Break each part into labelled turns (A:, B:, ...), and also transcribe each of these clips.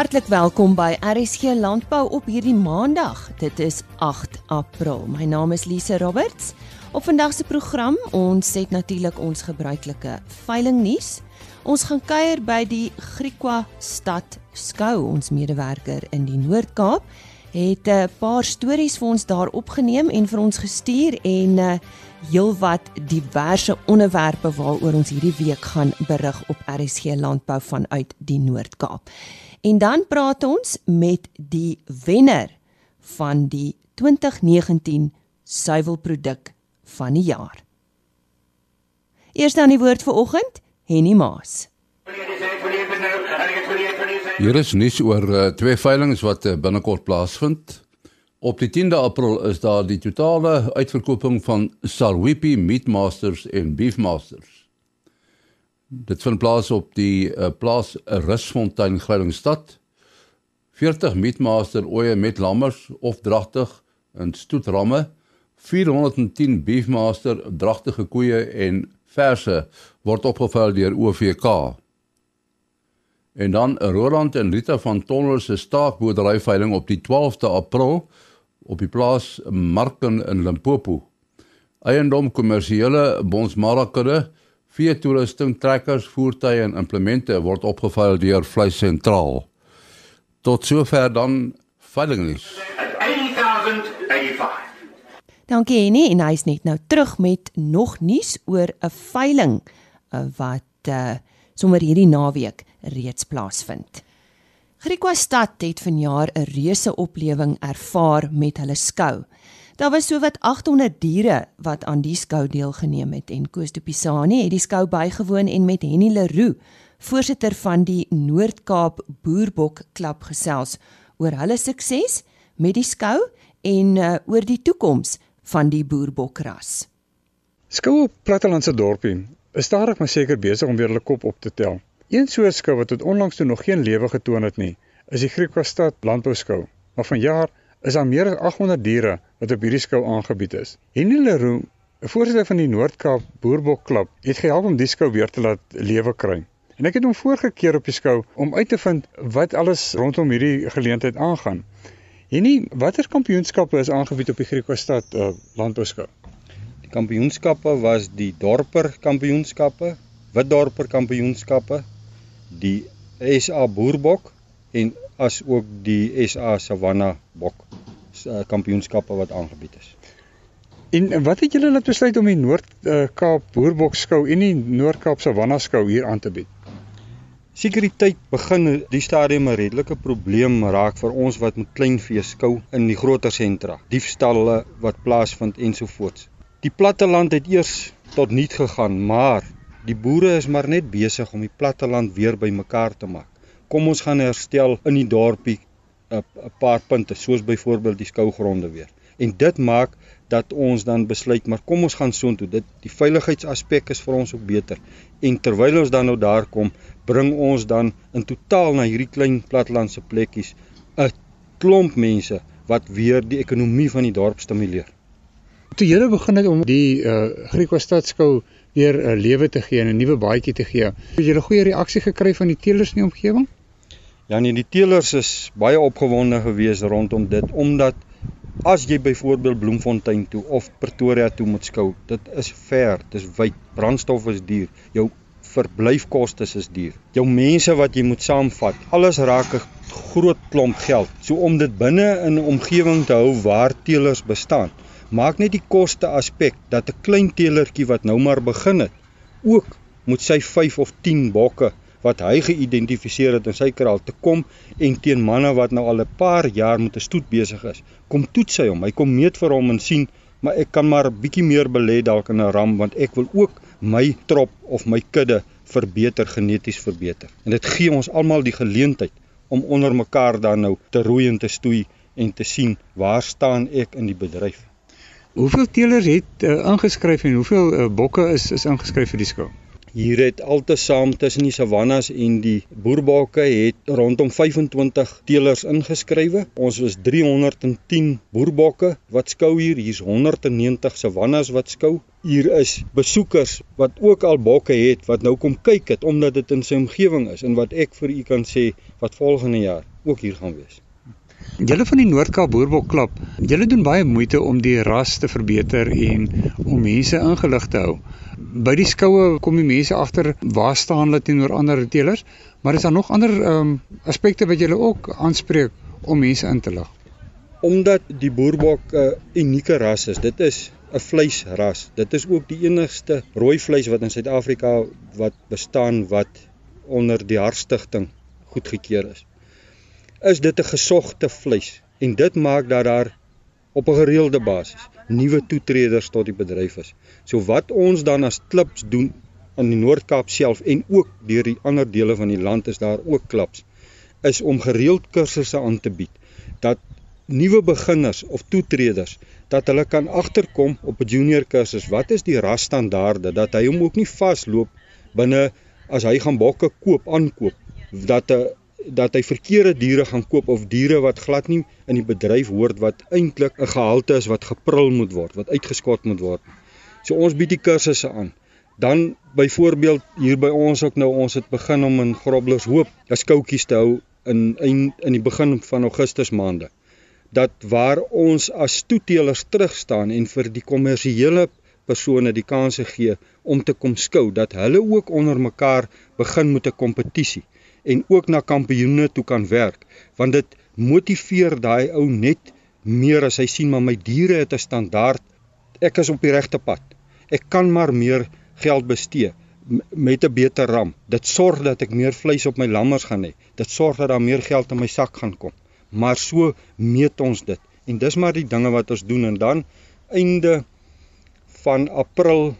A: Hartlik welkom by RSG Landbou op hierdie Maandag. Dit is 8 April. My naam is Lise Roberts. Op vandag se program, ons het natuurlik ons gebruikelike veiling nuus. Ons gaan kuier by die Griekwa stad skou. Ons medewerker in die Noord-Kaap het 'n paar stories vir ons daar opgeneem en vir ons gestuur en uh, heelwat diverse onderwerpe waaroor ons hierdie week gaan berig op RSG Landbou vanuit die Noord-Kaap. En dan praat ons met die wenner van die 2019 suiwelproduk van die jaar. Eers dan die woord vir oggend, Henny Maas.
B: Hier is nuus oor uh, twee veilinge wat uh, binnekort plaasvind. Op die 10de April is daar die totale uitverkoping van Salwipi Meatmasters en Beefmasters. Dit vind plaas op die uh, plaas Rusfontein Grylingsstad. 40 Meatmaster oeye met lammers of dragtig in stoetramme. 410 Beefmaster dragtige koeie en verse word opgevul deur OVK. En dan Roland en Rita van Tonnel se staakboerdery veiling op die 12de April op die plaas Marken in Limpopo. Eiendom kommersiële bonsmarakere, vee toerusting, trekkers, voertuie en implemente word opgeveil deur Vleis Sentraal. Tot sover dan veiling nuus.
A: 80085. Dankie Henny en hy's net nou terug met nog nuus oor 'n veiling eh, wat uh, sommer hierdie naweek reeds plaasvind. Griekwa stad het vanjaar 'n reuse oplewing ervaar met hulle skou. Daar was sowat 800 diere wat aan die skou deelgeneem het en Koos de Pisani het die skou bygewoon en met Henny Leroux, voorsitter van die Noord-Kaap Boerbok Klub gesels oor hulle sukses met die skou en uh, oor die toekoms van die boerbokras.
C: Skou op plattelandse dorpie is stadig maar seker besig om weer hulle kop op te tel. Een soort skou wat tot onlangs toe nog geen lewe getoon het nie, is die Griekwastad landbouskou. Maar vanjaar is daar meer as 800 diere wat op hierdie skou aangebied is. Henny Leroux, 'n voorsitter van die Noord-Kaap Boerbok Klub, het gehelp om die skou weer te laat lewe kry. En ek het hom voorgekeer op die skou om uit te vind wat alles rondom hierdie geleentheid aangaan. Henny, watter kampioenskappe is aangebied op die Griekwastad uh, landbouskou?
D: Die kampioenskappe was die dorper kampioenskappe, witdorper kampioenskappe, die SA boerbok en as ook die SA savanna bok uh, kampioenskappe wat aangebied is.
C: En wat het julle laat besluit om die Noord-Kaap uh, boerbok skou en die Noord-Kaap savanna skou hier aan te bied?
D: Sekuriteit begin die stadium 'n redelike probleem raak vir ons wat met kleinvee skou in die groter sentra, diefstalle wat plaasvind ensovoorts. Die platteland het eers tot niet gegaan, maar Die boere is maar net besig om die platteland weer bymekaar te maak. Kom ons gaan herstel in die dorpie 'n 'n paar punte, soos byvoorbeeld die skougronde weer. En dit maak dat ons dan besluit maar kom ons gaan soontoe. Dit die veiligheidsaspek is vir ons ook beter. En terwyl ons dan nou daar kom, bring ons dan in totaal na hierdie klein plattelandse plekkies 'n klomp mense wat weer die ekonomie van die dorp stimuleer.
C: Toe julle begin het om die uh, Griekwa stadskou weer 'n lewe te gee en 'n nuwe baadjie te gee. Het jy 'n goeie reaksie gekry van die teelers in die omgewing?
D: Ja nee, die teelers is baie opgewonde geweest rondom dit omdat as jy byvoorbeeld Bloemfontein toe of Pretoria toe moet skou, dit is ver, dis wyd, brandstof is duur, jou verblyfkoste is duur. Jou mense wat jy moet saamvat, alles raak 'n groot klomp geld. So om dit binne in 'n omgewing te hou waar teelers bestaan, maak net die koste aspek dat 'n klein teelertjie wat nou maar begin het, ook moet sy 5 of 10 bokke wat hy geïdentifiseer het in sy kraal te kom en teen manne wat nou al 'n paar jaar met 'n stoet besig is, kom toets hy hom. Hy kom meet vir hom en sien, maar ek kan maar bietjie meer belê dalk in 'n ram want ek wil ook my trop of my kudde verbeter geneties verbeter. En dit gee ons almal die geleentheid om onder mekaar dan nou te roei en te stoei en te sien waar staan ek in die bedryf.
C: Hoeveel teelers het uh, ingeskryf en hoeveel uh, bokke is is ingeskryf vir die skou?
D: Hier het altesaam tussen die savannas en die boerbokke het rondom 25 teelers ingeskrywe. Ons is 310 boerbokke wat skou hier. Hier's 190 savannas wat skou. Hier is besoekers wat ook al bokke het wat nou kom kyk het omdat dit in sy omgewing is en wat ek vir u kan sê wat volgende jaar ook hier gaan wees.
C: Julle van die Noord-Kaap Boerbokklub, julle doen baie moeite om die ras te verbeter en om mense ingelig te hou. By die skoue kom die mense agter waar staan hulle teenoor ander teelers, maar is daar nog ander ehm um, aspekte wat julle ook aanspreek om mense in te lig?
D: Omdat die boerbok 'n uh, unieke ras is. Dit is 'n vleisras. Dit is ook die enigste rooi vleis wat in Suid-Afrika wat bestaan wat onder die Hartstigting goedgekeur is is dit 'n gesogte vleis en dit maak dat daar op 'n gereelde basis nuwe toetreders tot die bedryf is. So wat ons dan as klips doen in die Noord-Kaap self en ook deur die ander dele van die land is daar ook klips is om gereeld kursusse aan te bied dat nuwe beginners of toetreders dat hulle kan agterkom op 'n junior kursus wat is die rasstandaarde dat hy hom ook nie vasloop binne as hy gaan bokke koop aankoop dat 'n dat hy verkeerde diere gaan koop of diere wat glad nie in die bedryf hoort wat eintlik 'n gehalte is wat geprul moet word, wat uitgeskot moet word. So ons bied die kursusse aan. Dan byvoorbeeld hier by ons ook nou ons het begin om in Grobblers Hoop 'n skoutjies te hou in in in die begin van Augustus maande. Dat waar ons as toeteelers terug staan en vir die kommersiële persone die kanse gee om te kom skou dat hulle ook onder mekaar begin met 'n kompetisie en ook na kampioene toe kan werk want dit motiveer daai ou net meer as hy sien maar my diere het 'n standaard ek is op die regte pad. Ek kan maar meer geld bestee met 'n beter ram. Dit sorg dat ek meer vleis op my lammers gaan hê. Dit sorg dat daar meer geld in my sak gaan kom. Maar so meet ons dit. En dis maar die dinge wat ons doen. En dan einde van april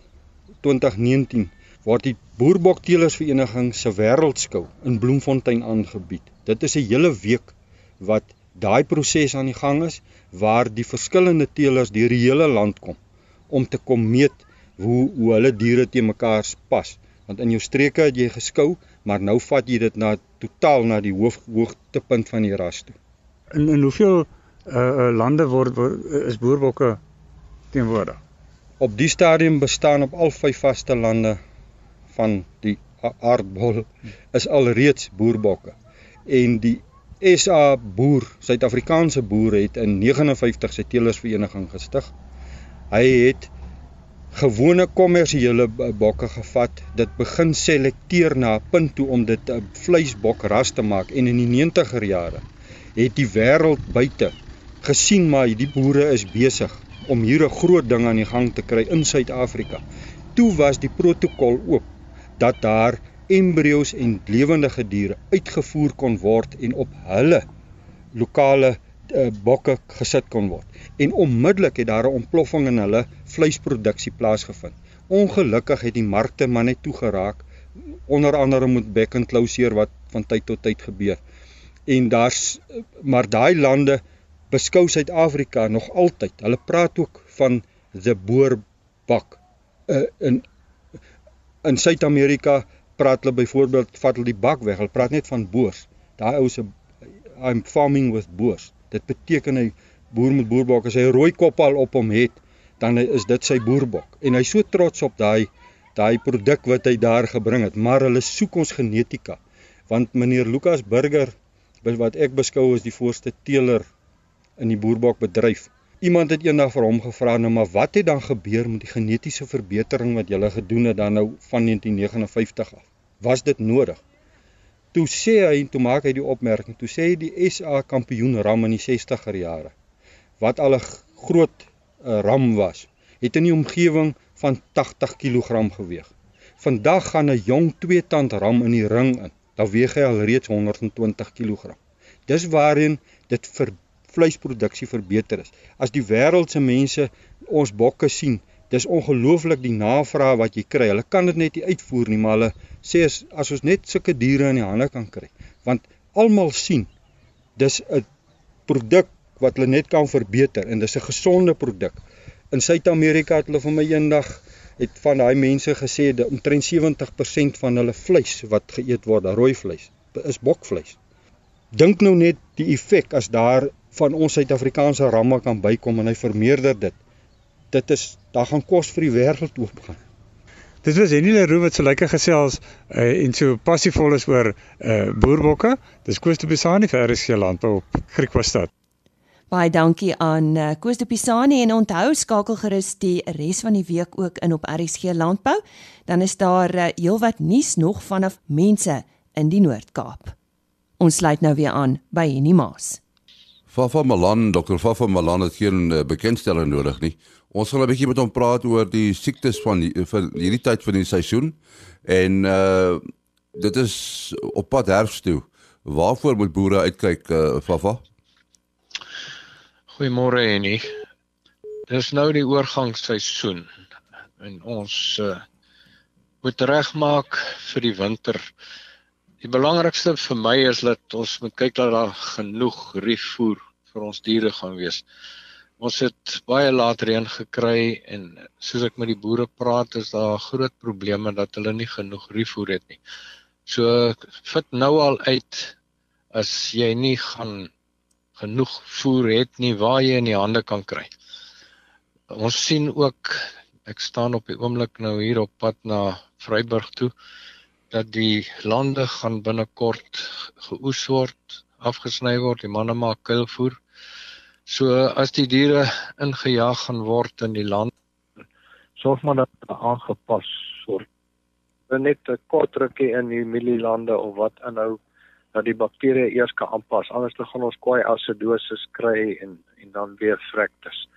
D: 2019 word die Boerbokteelersvereniging se wêreldskou in Bloemfontein aangebied. Dit is 'n hele week wat daai proses aan die gang is waar die verskillende teelers deur die hele land kom om te kom meet hoe hoe hulle diere te mekaar pas. Want in jou streke het jy geskou, maar nou vat jy dit na totaal na die hoof hoogtepunt van die ras toe.
C: In in hoeveel uh lande word, word is boerbokke teenwoordig?
D: Op die stadium bestaan op al vyf vaste lande van die aardbol is alreeds boerbokke. En die SA boer, Suid-Afrikaanse boer het in 59 sy teelersvereniging gestig. Hy het gewone kommersiële bokke gevat, dit begin selekteer na 'n punt toe om dit 'n vleisbok ras te maak en in die 90er jare het die wêreld buite gesien maar hierdie boere is besig om hier 'n groot ding aan die gang te kry in Suid-Afrika. Toe was die protokol oop dat daar embrio's en lewendige diere uitgevoer kon word en op hulle lokale uh, bokke gesit kon word. En onmiddellik het daar 'n ontploffing in hulle vleisproduksie plaasgevind. Ongelukkig het die markte maar net toegeraak onder andere met back and closure wat van tyd tot tyd gebeur. En daar's maar daai lande beskou Suid-Afrika nog altyd. Hulle praat ook van the boorbak uh, in in Suid-Amerika praat hulle byvoorbeeld vat hulle die bak weg. Hulle praat net van boers. Daai ou se I'm farming with boers. Dit beteken hy boer met boerbok as hy 'n rooi kop al op hom het, dan is dit sy boerbok. En hy's so trots op daai daai produk wat hy daar gebring het, maar hulle soek ons genetika. Want meneer Lukas Burger wat ek beskou as die voorste teeler in die boerbokbedryf Iemand het eendag vir hom gevra nou maar wat het dan gebeur met die genetiese verbetering wat julle gedoen het dan nou van 1959 af? Was dit nodig? Toe sê hy en toe maak hy die opmerking, toe sê hy die SA kampioen ram in die 60er jare wat al 'n groot uh, ram was, het in die omgewing van 80 kg geweeg. Vandag gaan 'n jong twee tand ram in die ring in, dan weeg hy al reeds 120 kg. Dis waarheen dit ver vleisproduksie verbeter is. As die wêreld se mense ons bokke sien, dis ongelooflik die navraag wat jy kry. Hulle kan dit net nie uitvoer nie, maar hulle sê as, as ons net sulke diere in die hande kan kry, want almal sien dis 'n produk wat hulle net kan verbeter en dis 'n gesonde produk. In Suid-Amerika het hulle vir my eendag het van daai mense gesê dat omtrent 70% van hulle vleis wat geëet word, rooi vleis, is bokvleis. Dink nou net die effek as daar van ons Suid-Afrikaanse ramme kan bykom en hy vermeerder dit. Dit is daar gaan kos vir die wêreld oopgaan.
C: Dit was Henny Leroux wat so lekker gesels uh, en so passievol is oor uh, boerbokke. Dis Koos de Pisani vir RSG Landbou op Griekwastad.
E: Baie dankie aan uh, Koos de Pisani en onthou skakel gerus die res van die week ook in op RSG Landbou. Dan is daar uh, heelwat nuus nog vanaf mense in die Noord-Kaap. Ons sluit nou weer aan by Henny Maas.
B: Fafa Malan, Dr. Fafa Malan het geen uh, bekendstelling nodig nie. Ons gaan 'n bietjie met hom praat oor die siektes van die, van hierdie tyd van die seisoen en uh dit is op pad herfs toe. Waarvoor moet boere uitkyk uh Fafa?
F: Goeiemôre Henny. Dis nou die oorgangsseisoen en ons uh moet regmaak vir die winter. Die belangrikste vir my is dat ons moet kyk dat daar genoeg riefvoer vir ons diere gaan wees. Ons het baie laat reën gekry en soos ek met die boere praat is daar groot probleme dat hulle nie genoeg rifoer het nie. So fit nou al uit as jy nie gaan genoeg voer het nie waar jy in die hande kan kry. Ons sien ook ek staan op die oomblik nou hier op pad na Vryburg toe dat die lande gaan binnekort geoes word, afgesny word, die manne maak kuilvoer. So as die diere ingejaag gaan word in die land, sorg maar dat hulle aangepas word. Net 'n kort rukkie in die mielielande of wat inhou dat die bakterieë eers kan aanpas. Anders dan gaan ons kwai acidosis kry en en dan weer vrektes.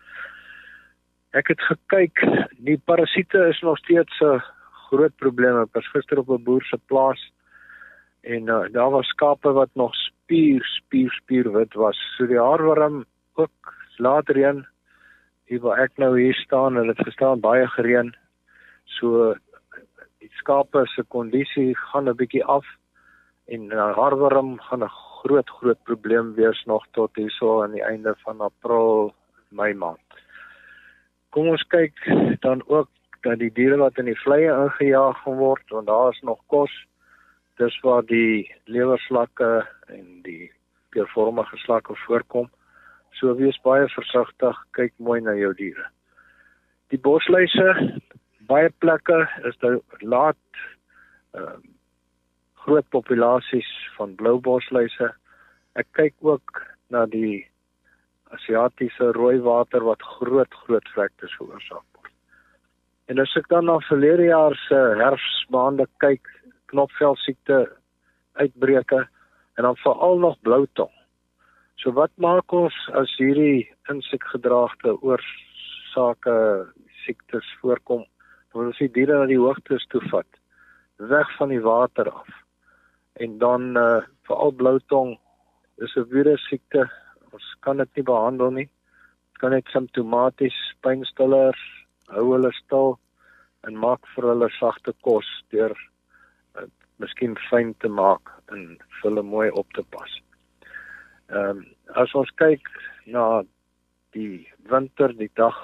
F: Ek het gekyk, die parasiete is nog steeds 'n groot probleem. Ek was gister op 'n boer se plaas en uh, daar was skape wat nog spier spier spier wit was. So die haarworm ook later heen hier waar ek nou hier staan en dit gestaan baie gereën. So die skape se kondisie gaan 'n bietjie af en harworm gaan 'n groot groot probleem wees nog tot hierso aan die einde van April, Mei maand. Kom ons kyk dan ook dat die diere wat in die vleie ingejaag word want daar is nog kos. Dis waar die lewerslakke en die peervormige slakke voorkom. So wees baie versigtig, kyk mooi na jou diere. Die bosluise, baie plekke is nou laat ehm uh, groot populasies van blou bosluise. Ek kyk ook na die Asiatiese rooi water wat groot groot vlektes veroorsaak word. En as ek dan na verlede jaar se herfsmaande kyk, knopvel siekte uitbreke en dan veral nog blou tong. So wat maak ons as hierdie insekgedraagde oorsake siektes voorkom? Dan ons die diere na die hoogtes toe vat, weg van die water af. En dan uh veral bloutong is 'n virus siekte. Ons kan dit nie behandel nie. Dit kan net simptomaties pynstillers hou hulle stil en maak vir hulle sagte kos deur miskien fyn te maak en hulle mooi op te pas. Ehm um, as ons kyk na die winter, die dag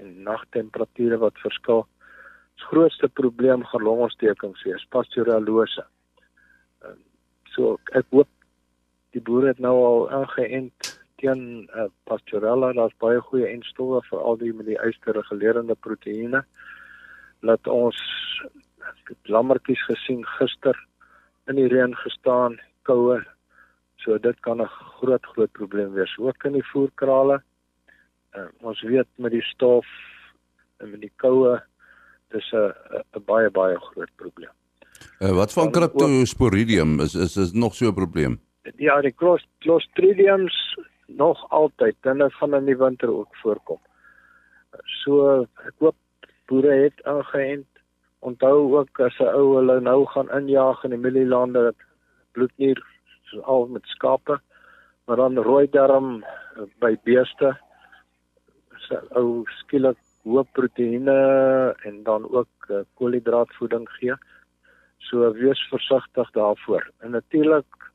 F: en nagtemperature wat verskil, is grootste probleem gelongontstekings wees, pastoralose. Ehm um, so ek hoop die boere het nou al ingeënt teen uh, pastorella, daar's baie goeie enstowwe vir al die met die ysterregulerende proteïene. Laat ons lammertjies gesien gister in die reën gestaan, koue So dit kan 'n groot groot probleem wees. Ook in die voerkrale. Uh, ons weet met die stof en met die koue dis 'n 'n baie baie groot probleem.
B: Uh, wat van Cryptosporidium is is is nog so 'n probleem?
F: Ja, die Clostridiums nog altyd dinge van in die winter ook voorkom. So ek hoop boere het ingeënt. Onthou ook as 'n ou hulle nou gaan injaag in die mielielande dat bloednier al met skape, maar dan rooi darm eh, by beeste. So ou skielik hoë proteïene en dan ook uh, koolhidraatvoeding gee. So wees versigtig daarvoor. En natuurlik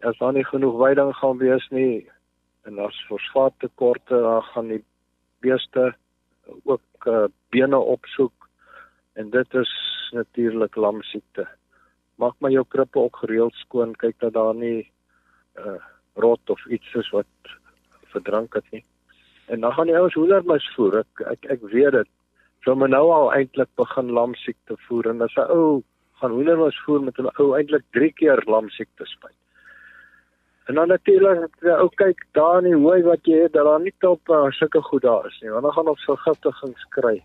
F: as daar nie genoeg veiding gaan wees nie en as fosfaattekorte dan gaan die beeste ook uh, bene opsoek En dit is natuurlik lamsiekte. Maak maar jou krippe ook gereeld skoon, kyk dat daar nie uh rot of iets is wat verdrank het nie. En dan gaan die ouens hoendermis voer. Ek ek, ek weet dit. So maar nou al eintlik begin lamsiekte voer en as 'n ou gaan hoendermis voer met 'n ou eintlik 3 keer lamsiekte spuit. En dan natuurlik ou kyk daar in die hooi wat jy het, dat daar nie top uh, sulke goed daar is nie. Want dan gaan ons vergiftigings kry.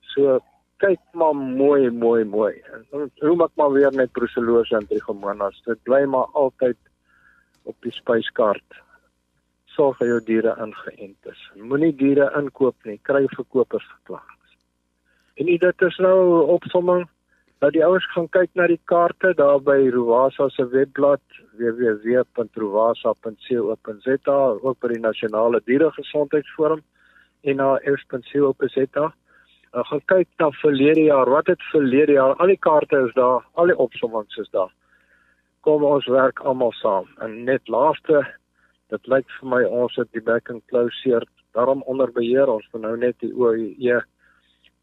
F: So kyk maar mooi mooi mooi. Hoe maak maar weer net brucellose en trichomonas. Dit bly maar altyd op die spyskaart. Sorg dat jou diere ingeënt is. Moenie diere inkoop nie. Kry verkopersverklaringe. En dit is nou opsomming dat die ouers gaan kyk na die kaarte daar by Rovasa se webblad www.rovasa.co.za ook by die nasionale dieregesondheidsforum en na f.co.za. Uh, gaan kyk na verlede jaar, wat het verlede jaar, al die kaarte is daar, al die opsommings is daar. Kom ons werk almal saam. En net laaste, dit lyk vir my ons het die back and closure daarom onder beheer. Ons moet nou net die OE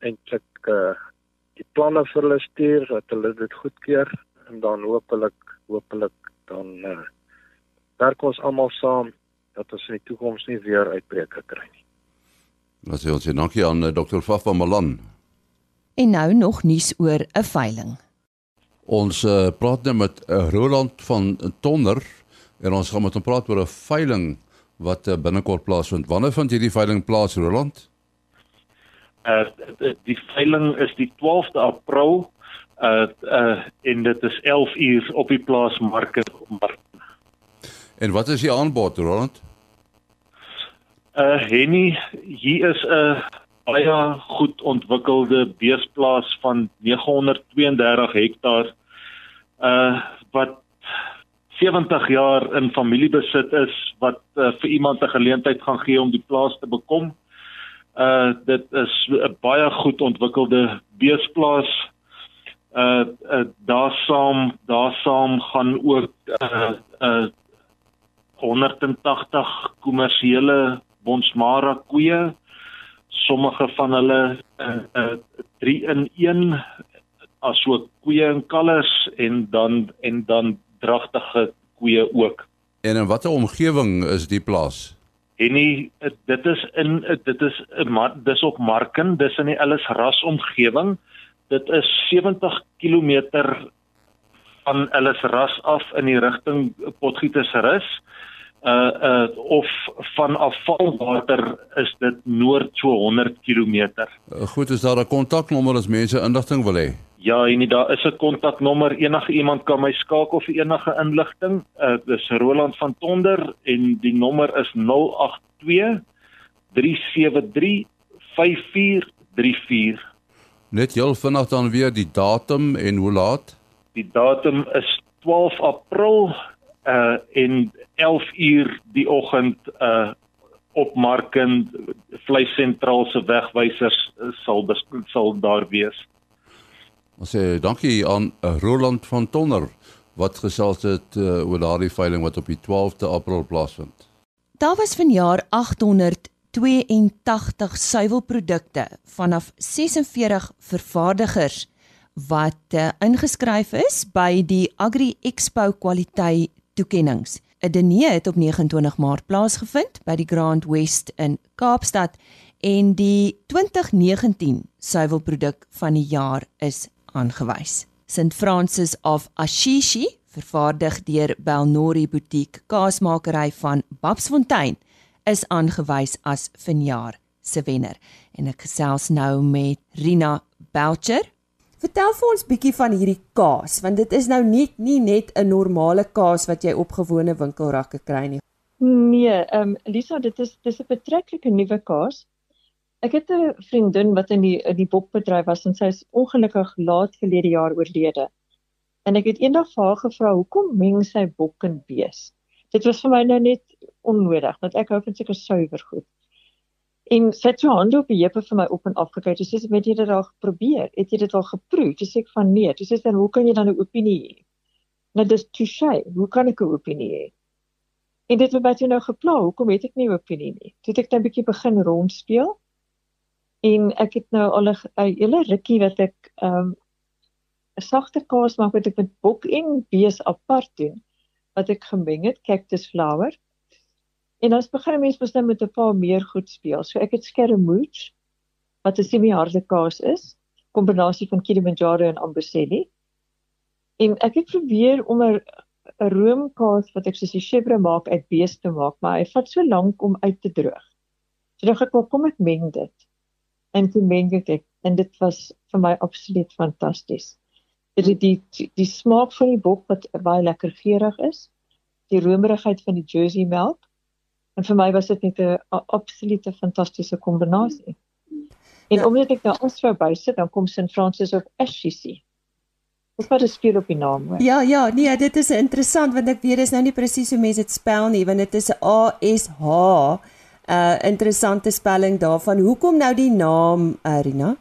F: eintlik uh die planne vir hulle stuur dat hulle dit goedkeur en dan hopelik hopelik dan uh, werk ons almal saam dat ons in die toekoms nie weer uitbreke kry nie.
B: Ons sê ons dankie aan eh, Dr. Fafa Malan.
A: En nou nog nuus oor 'n veiling.
B: Ons uh, praat nou met uh, Roland van Tonner en ons gaan met hom praat oor 'n veiling wat uh, binnekort plaasvind. Wanneer vind hierdie veiling plaas, Roland?
G: uh die veiling is die 12de April uh uh en dit is 11 uur op die plaas Market Mark.
B: En wat is die aanbod Roland?
G: Uh Henny, hier is 'n baie goed ontwikkelde beesplaas van 932 hektaar uh wat 70 jaar in familiebesit is wat uh, vir iemand 'n geleentheid gaan gee om die plaas te bekom uh dit is 'n baie goed ontwikkelde beesplaas. Uh, uh daar saam daar saam gaan ook uh uh 180 kommersiële bonsmara koeie. Sommige van hulle uh, uh 3 in 1 asook koeie en kalvers en dan en dan dragtige koeie ook.
B: En in watter omgewing is die plaas?
G: En nie, dit is in dit is dis op Marken, dis in die Ellis ras omgewing. Dit is 70 km van Ellis ras af in die rigting Potgietersrus. Uh uh of van afvalwater is dit noord so 100 km.
B: Uh, goed, is daar 'n kontaknommer as mense inligting wil hê?
G: Ja, en daar is 'n kontaknommer. Enige iemand kan my skakel vir enige inligting. Uh dis Roland van Tonder en die nommer is 082 373 5434.
B: Net heel vinnig dan weer die datum en hoe laat?
G: Die datum is 12 April uh in 11 uur die oggend uh op Marken vleissentraal se wegwysers sal sal daar wees.
B: Ons sê dankie aan eh, Roland van Tonner wat gesels het uh, oor daardie veiling wat op die 12de April plaasvind.
A: Daar was vanjaar 882 suiwelprodukte vanaf 46 vervaardigers wat uh, ingeskryf is by die Agri Expo kwaliteit toekenninge. 'n Diner het op 29 Maart plaasgevind by die Grand West in Kaapstad en die 2019 suiwelproduk van die jaar is aangewys. St Francis of Assisi, vervaardig deur Belnori Boutique kaasmakery van Babsfontein, is aangewys as vanjaar se wenner. En ek gesels nou met Rina Belcher. Vertel vir ons bietjie van hierdie kaas, want dit is nou nie nie net 'n normale kaas wat jy op gewone winkelrakke kry nie.
H: Nee, ehm um, Lisa, dit is dis 'n betreklike nuwe kaas. Ek het 'n vriendin wat in die in die bokbedryf was en sy is ongelukkig laat verlede jaar oorlede. En ek het eendag vir haar gevra hoekom meng sy bok en bees. Dit was vir my nou net onnodig want ek hou van seker suiwer goed. En sy het so hande op die heupe vir my op en af gekyk. Sy sê met jy dit al geprobeer? Het jy dit al geproe? Sy sê ek van nee. Sy sê dan hoe kan jy dan 'n opinie hê? Nou dis touche. Hoe kan ek 'n opinie hê? En dit het my toe nou gepla. Hoekom het ek nie 'n opinie nie? Toe het ek net 'n bietjie begin rondspeel En ek het nou al 'n hele rukkie wat ek ehm um, 'n sagte kaas maak wat ek met bok en bees apart doen wat ek gemeng het cactus flower. En ons begin mense mos nou met 'n paar meer goed speel. So ek het skermouche wat 'n semi-harde kaas is, kombinasie van Kilimanjaro en Amboseli. En ek het probeer om 'n 'n roomkaas wat ek soos die chèvre maak uit bees te maak, maar hy vat so lank om uit te droog. So dan ek kom ek meng dit. En toe meng ek dit en dit was vir my absoluut fantasties. Dit die die, die smaak van die bok wat baie lekker geurig is, die romerigheid van die Jersey melk. En vir my was dit net 'n absolute fantastiese kombinasie. En ja. omdat ek nou Astro bysit, dan kom St Francis of Assisi. Wat wat is speel op die naam hoor?
E: Ja, ja, nee, dit is interessant want ek weet dis nou nie presies hoe mense dit spel nie, want dit is A S H. 'n uh, Interessante spelling daarvan. Hoekom nou die naam Arina?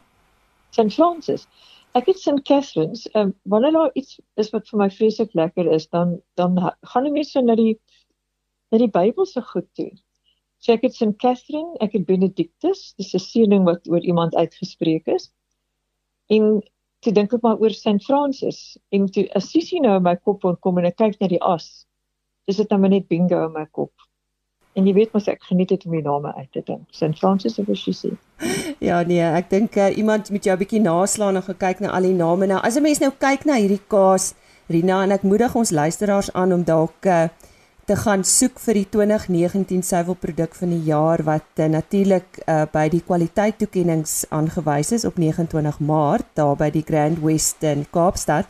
H: St Francis. Ek het St Catherine's. Ehm um, wanneer daar iets is wat vir my vreeslik lekker is, dan dan gaan die mense na die na die Bybelse goed toe. So ek het St Catherine, ek het Benedictus, dis 'n seëning wat oor iemand uitgespreek is. En toe dink ek maar oor St Francis en toe Assisi nou in my kop kom en ek kyk na die as. Dis dit nou net bingo in my kop. En jy weet mos ek geniet dit om die name uit te dink. St Francis of Assisi.
E: Ja nee, ek dink uh, iemand moet jou 'n bietjie naslaan en gekyk na al die name nou. As 'n mens nou kyk na hierdie kaas, Rina en ek moedig ons luisteraars aan om dalk uh, te gaan soek vir die 2019 suiwelproduk van die jaar wat uh, natuurlik uh, by die kwaliteit toekenninge aangewys is op 29 Maart daar by die Grand West in Kaapstad.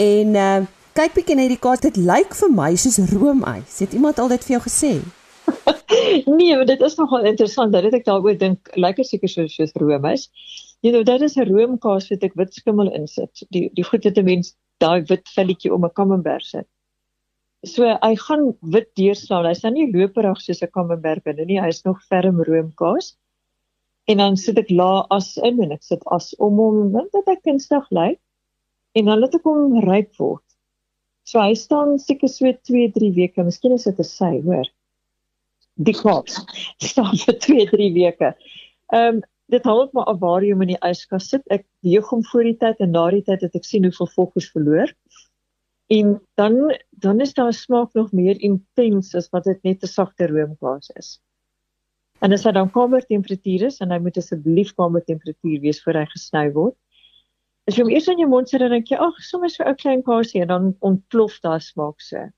E: En uh, kyk bietjie na hierdie kaart, dit lyk vir my soos roomys. Het iemand al dit vir jou gesê?
H: nee, maar dit is nogal interessant dat ek daaroor dink, lyk dit seker soos soos roomys. Jy weet, dit is 'n roomkaas wat ek wit skimmel insit. Die die goed wat 'n mens daai wit velletjie om 'n camembert sit. So hy gaan wit deurslaan. Hy's nou nie loperig soos 'n Camembert binne nie. Hy's nog ferm roomkaas. En dan sit ek la as in en ek sit as om hom dat hy kunstig lyk. En dan laat ek hom ryp word. So hy staan seker so 2-3 weke. Miskien is dit 'n sy, hoor. Die kaas staan vir 2-3 weke. Ehm um, dit hang maar af waar jy hom in die yskas sit. Ek weeg hom voor die tyd en na die tyd het ek sien hoeveel volkers verloor. En dan dan is daar smaak nog meer intens as wat dit net 'n sagte roomkaas is. En as hy dan kamertemperatuur is en hy moet asseblief kamertemperatuur wees voor hy gesny word. As jy hom eers in jou mond sit dan dink jy, ag, sommer so 'n klein kaasie en dan ontplof daai smaak so.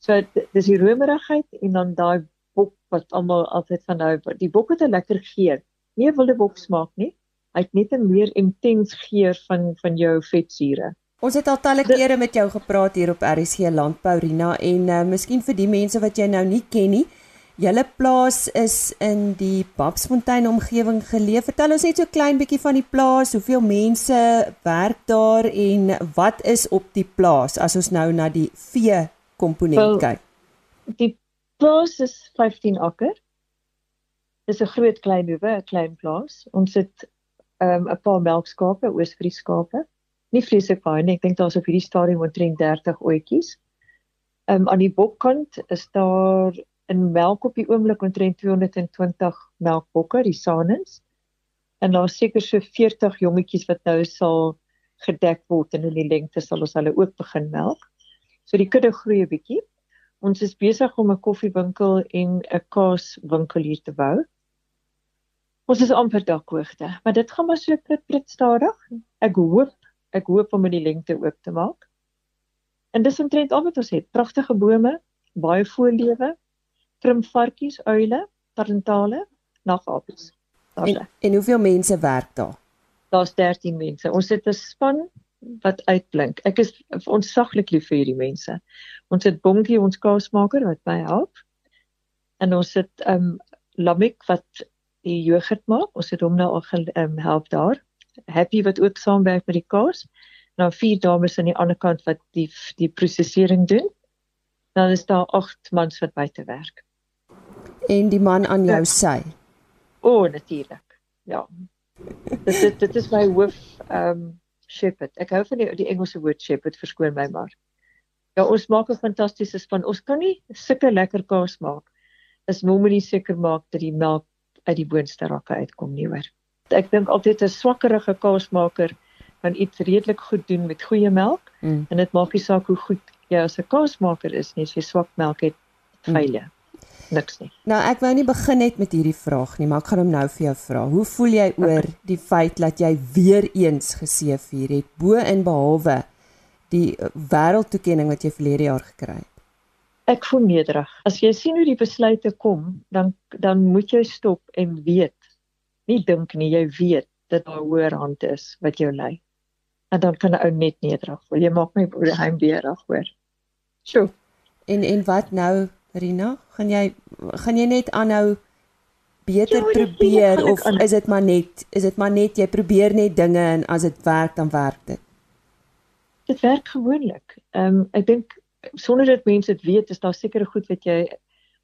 H: So dis die romerigheid en dan daai bok wat almal altyd van nou die bok het 'n lekker geur. Nie wilde bok smaak nie. Hy het net 'n meer intens geur van van jou vetsure.
E: Ons het al talle kere met jou gepraat hier op RSG Landbou Rina en uh, miskien vir die mense wat jy nou nie ken nie. Julle plaas is in die Babsfontein omgewing geleë. Vertel ons net so klein bietjie van die plaas. Hoeveel mense werk daar en wat is op die plaas as ons nou na die vee komponent well, kyk?
H: Die plaas is 15 akker. Dis 'n groot klein hoewe, 'n klein plaas. Ons het ehm, 'n um, paar melkskape, oosvries skape nie vreeslik baie nie. Ek dink daar's op hierdie stadium omtrent 30 oetjies. Ehm um, aan die bokkant is daar in melk op die oomblik omtrent 220 melkbokke, die Sanens. En daar seker so 40 jongetjies wat nou sal gedek word en in die lengte sal ons hulle ook begin melk. So die kudde groei 'n bietjie. Ons is besig om 'n koffiewinkel en 'n kaaswinkel hier te bou. Ons is amper dakhoogte, maar dit gaan maar so prit prit stadig. Ek hoop ek hoop om in die lengte oop te maak. En dis omtrent al wat ons het. Pragtige bome, baie voorlewe, trimvarkies, uile, tarantale, nagapies.
E: En, en hoeveel mense werk daar?
H: Daar's 13 mense. Ons het 'n span wat uitblink. Ek is ons saglik lief vir hierdie mense. Ons het Bonkie, ons kaasmaker wat my help. En ons het um Lamik wat die jogurt maak. Ons het hom nou al um, help daar. Happy wat ook saamwerk met die kaas. Nou vier dames aan die ander kant wat die die prosesering doen. Dan is daar agt mans wat buite werk.
E: En die man aan jou ja. sy.
H: O, oh, natuurlik. Ja. dit, dit dit is my hoof ehm um, shepherd. Ek hou van die die Engelse woord shepherd, verskoon my maar. Ja, ons maak 'n fantastiese span. Ons kan nie sulke lekker kaas maak as mom nie seker maak dat die melk uit die boonste rakke uitkom nie hoor. Ek dink altyd 'n swakkerige kaasmaker kan iets redelik goed doen met goeie melk mm. en dit maak nie saak hoe goed jy as 'n kaasmaker is nie, as jy swak melk het, feile. Mm niks nie.
E: Nou ek wou nie begin net met hierdie vraag nie, maar ek gaan hom nou vir jou vra. Hoe voel jy oor okay. die feit dat jy weer eens geseëvier het bo en behalwe die uh, wêreldtoekenning wat jy verlede jaar gekry het?
H: Ek voel nederig. As jy sien hoe die besluite kom, dan dan moet jy stop en weet. Nie dink nie, jy weet dat daar hoër hand is wat jou lei. En dan kan 'n ou net nederig voel. Jy maak my broer heimbeerig hoor. Sjoe.
E: En en wat nou Rina, gaan jy gaan jy net aanhou beter ja, probeer of is dit maar net is dit maar net jy probeer net dinge en as dit werk dan werk dit.
H: Dit werk gewoonlik. Ehm um, ek dink sonder dat mense dit weet is daar sekere goed wat jy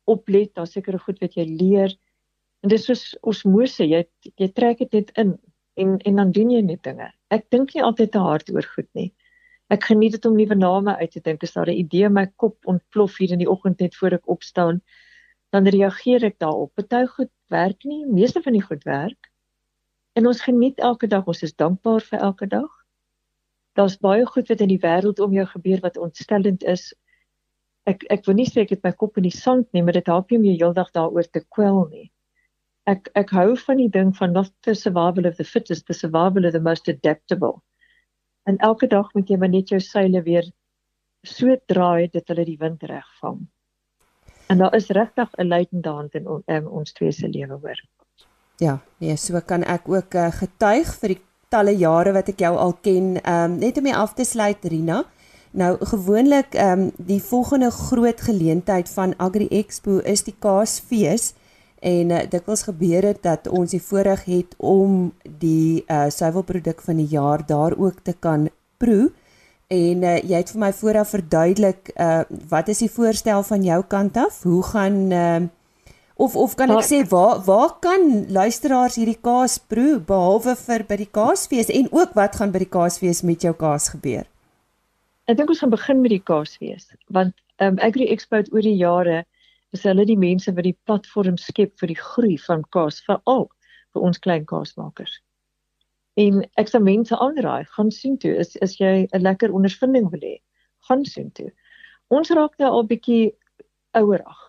H: oplet, daar sekere goed wat jy leer. En dis soos osmose, jy jy trek dit net in en en dan doen jy net dinge. Ek dink nie altyd te hard oor goed nie. Ek geniet dit om nuwe name uit te dink. As daar 'n idee in my kop ontplof hier in die oggend net voor ek opstaan, dan reageer ek daarop. Party goed werk nie, meeste van die goed werk. En ons geniet elke dag, ons is dankbaar vir elke dag. Daar's baie goed wat in die wêreld om jou gebeur wat ontstellend is. Ek ek wil nie sê ek het my kop in die sand nie, maar dit help nie om jou heeldag daaroor te kwel nie. Ek ek hou van die ding van not the survival of the fittest, the survival of the most adaptable. En elke dag moet jy maar net jou seile weer so draai dat hulle die wind reg vang. En daar is regtig 'n leidende hand in on, um, ons twee se lewe hoor.
E: Ja, nee, so kan ek ook uh, getuig vir die talle jare wat ek jou al ken. Ehm um, net om mee af te sluit Rina. Nou gewoonlik ehm um, die volgende groot geleentheid van Agri Expo is die Kaasfees en uh, dikwels gebeur dit dat ons die voorreg het om die uh suiwelproduk van die jaar daar ook te kan proe. En uh, jy het vir my vooraf verduidelik uh wat is die voorstel van jou kant af? Hoe gaan uh of of kan ek sê waar waar kan luisteraars hierdie kaas proe behalwe vir by die kaasfees? En ook wat gaan by die kaasfees met jou kaas gebeur?
H: Ek dink ons gaan begin met die kaasfees want um Agri Expo oor die jare is hulle die mense wat die platform skep vir die groei van kaas veral vir ons klein kaasmakers. En ek sê mense aanraai, gaan sien toe is is jy 'n lekker ondervinding wil hê, gaan sien toe. Ons raak nou al bietjie ouerig.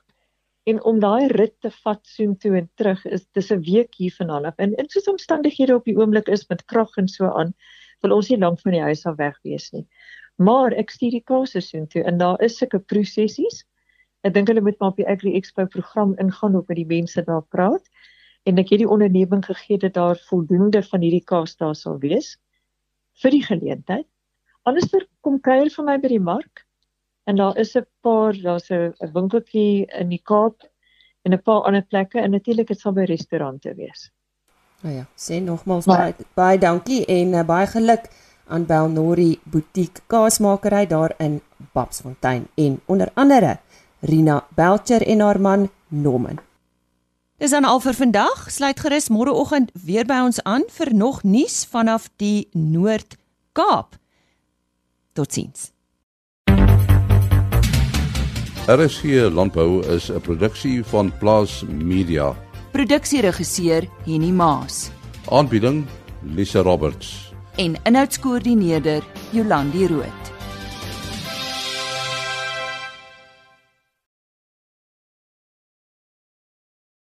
H: En om daai rit te vat sien toe en terug is dis 'n week hier vanaand. En in soos omstandighede op die oomblik is met krag en so aan, wil ons nie lank van die huis af weg wees nie. Maar ek stuur die kaas sien toe en daar is sulke prosessies Ek dink hulle moet maar op die Agri Expo program ingaan op met die mense daar praat. En ek het die onderneming gegee dat daar voldoende van hierdie kaas daar sal wees vir die geleentheid. Anderster kom kuier vir my by die mark en daar is 'n paar, daar's 'n winkeltjie in die Kaap en 'n paar ander plekke en natuurlik dit sal by restaurante wees.
E: Nou ja, sê nogmaals baie baie dankie en uh, baie geluk aan Belnori Boutique Kaasmakery daar in Babsfontein en onder andere Rina Belcher en haar man Norman. Dis dan al vir vandag. Sluit gerus môreoggend weer by ons aan vir nog nuus vanaf die Noord-Kaap. Totsiens.
B: RSG Landbou is 'n produksie van Plaas Media.
E: Produksieregisseur Henny Maas.
B: Aanbieding Lisa Roberts.
E: En inhoudskoördineerder Jolandi Root.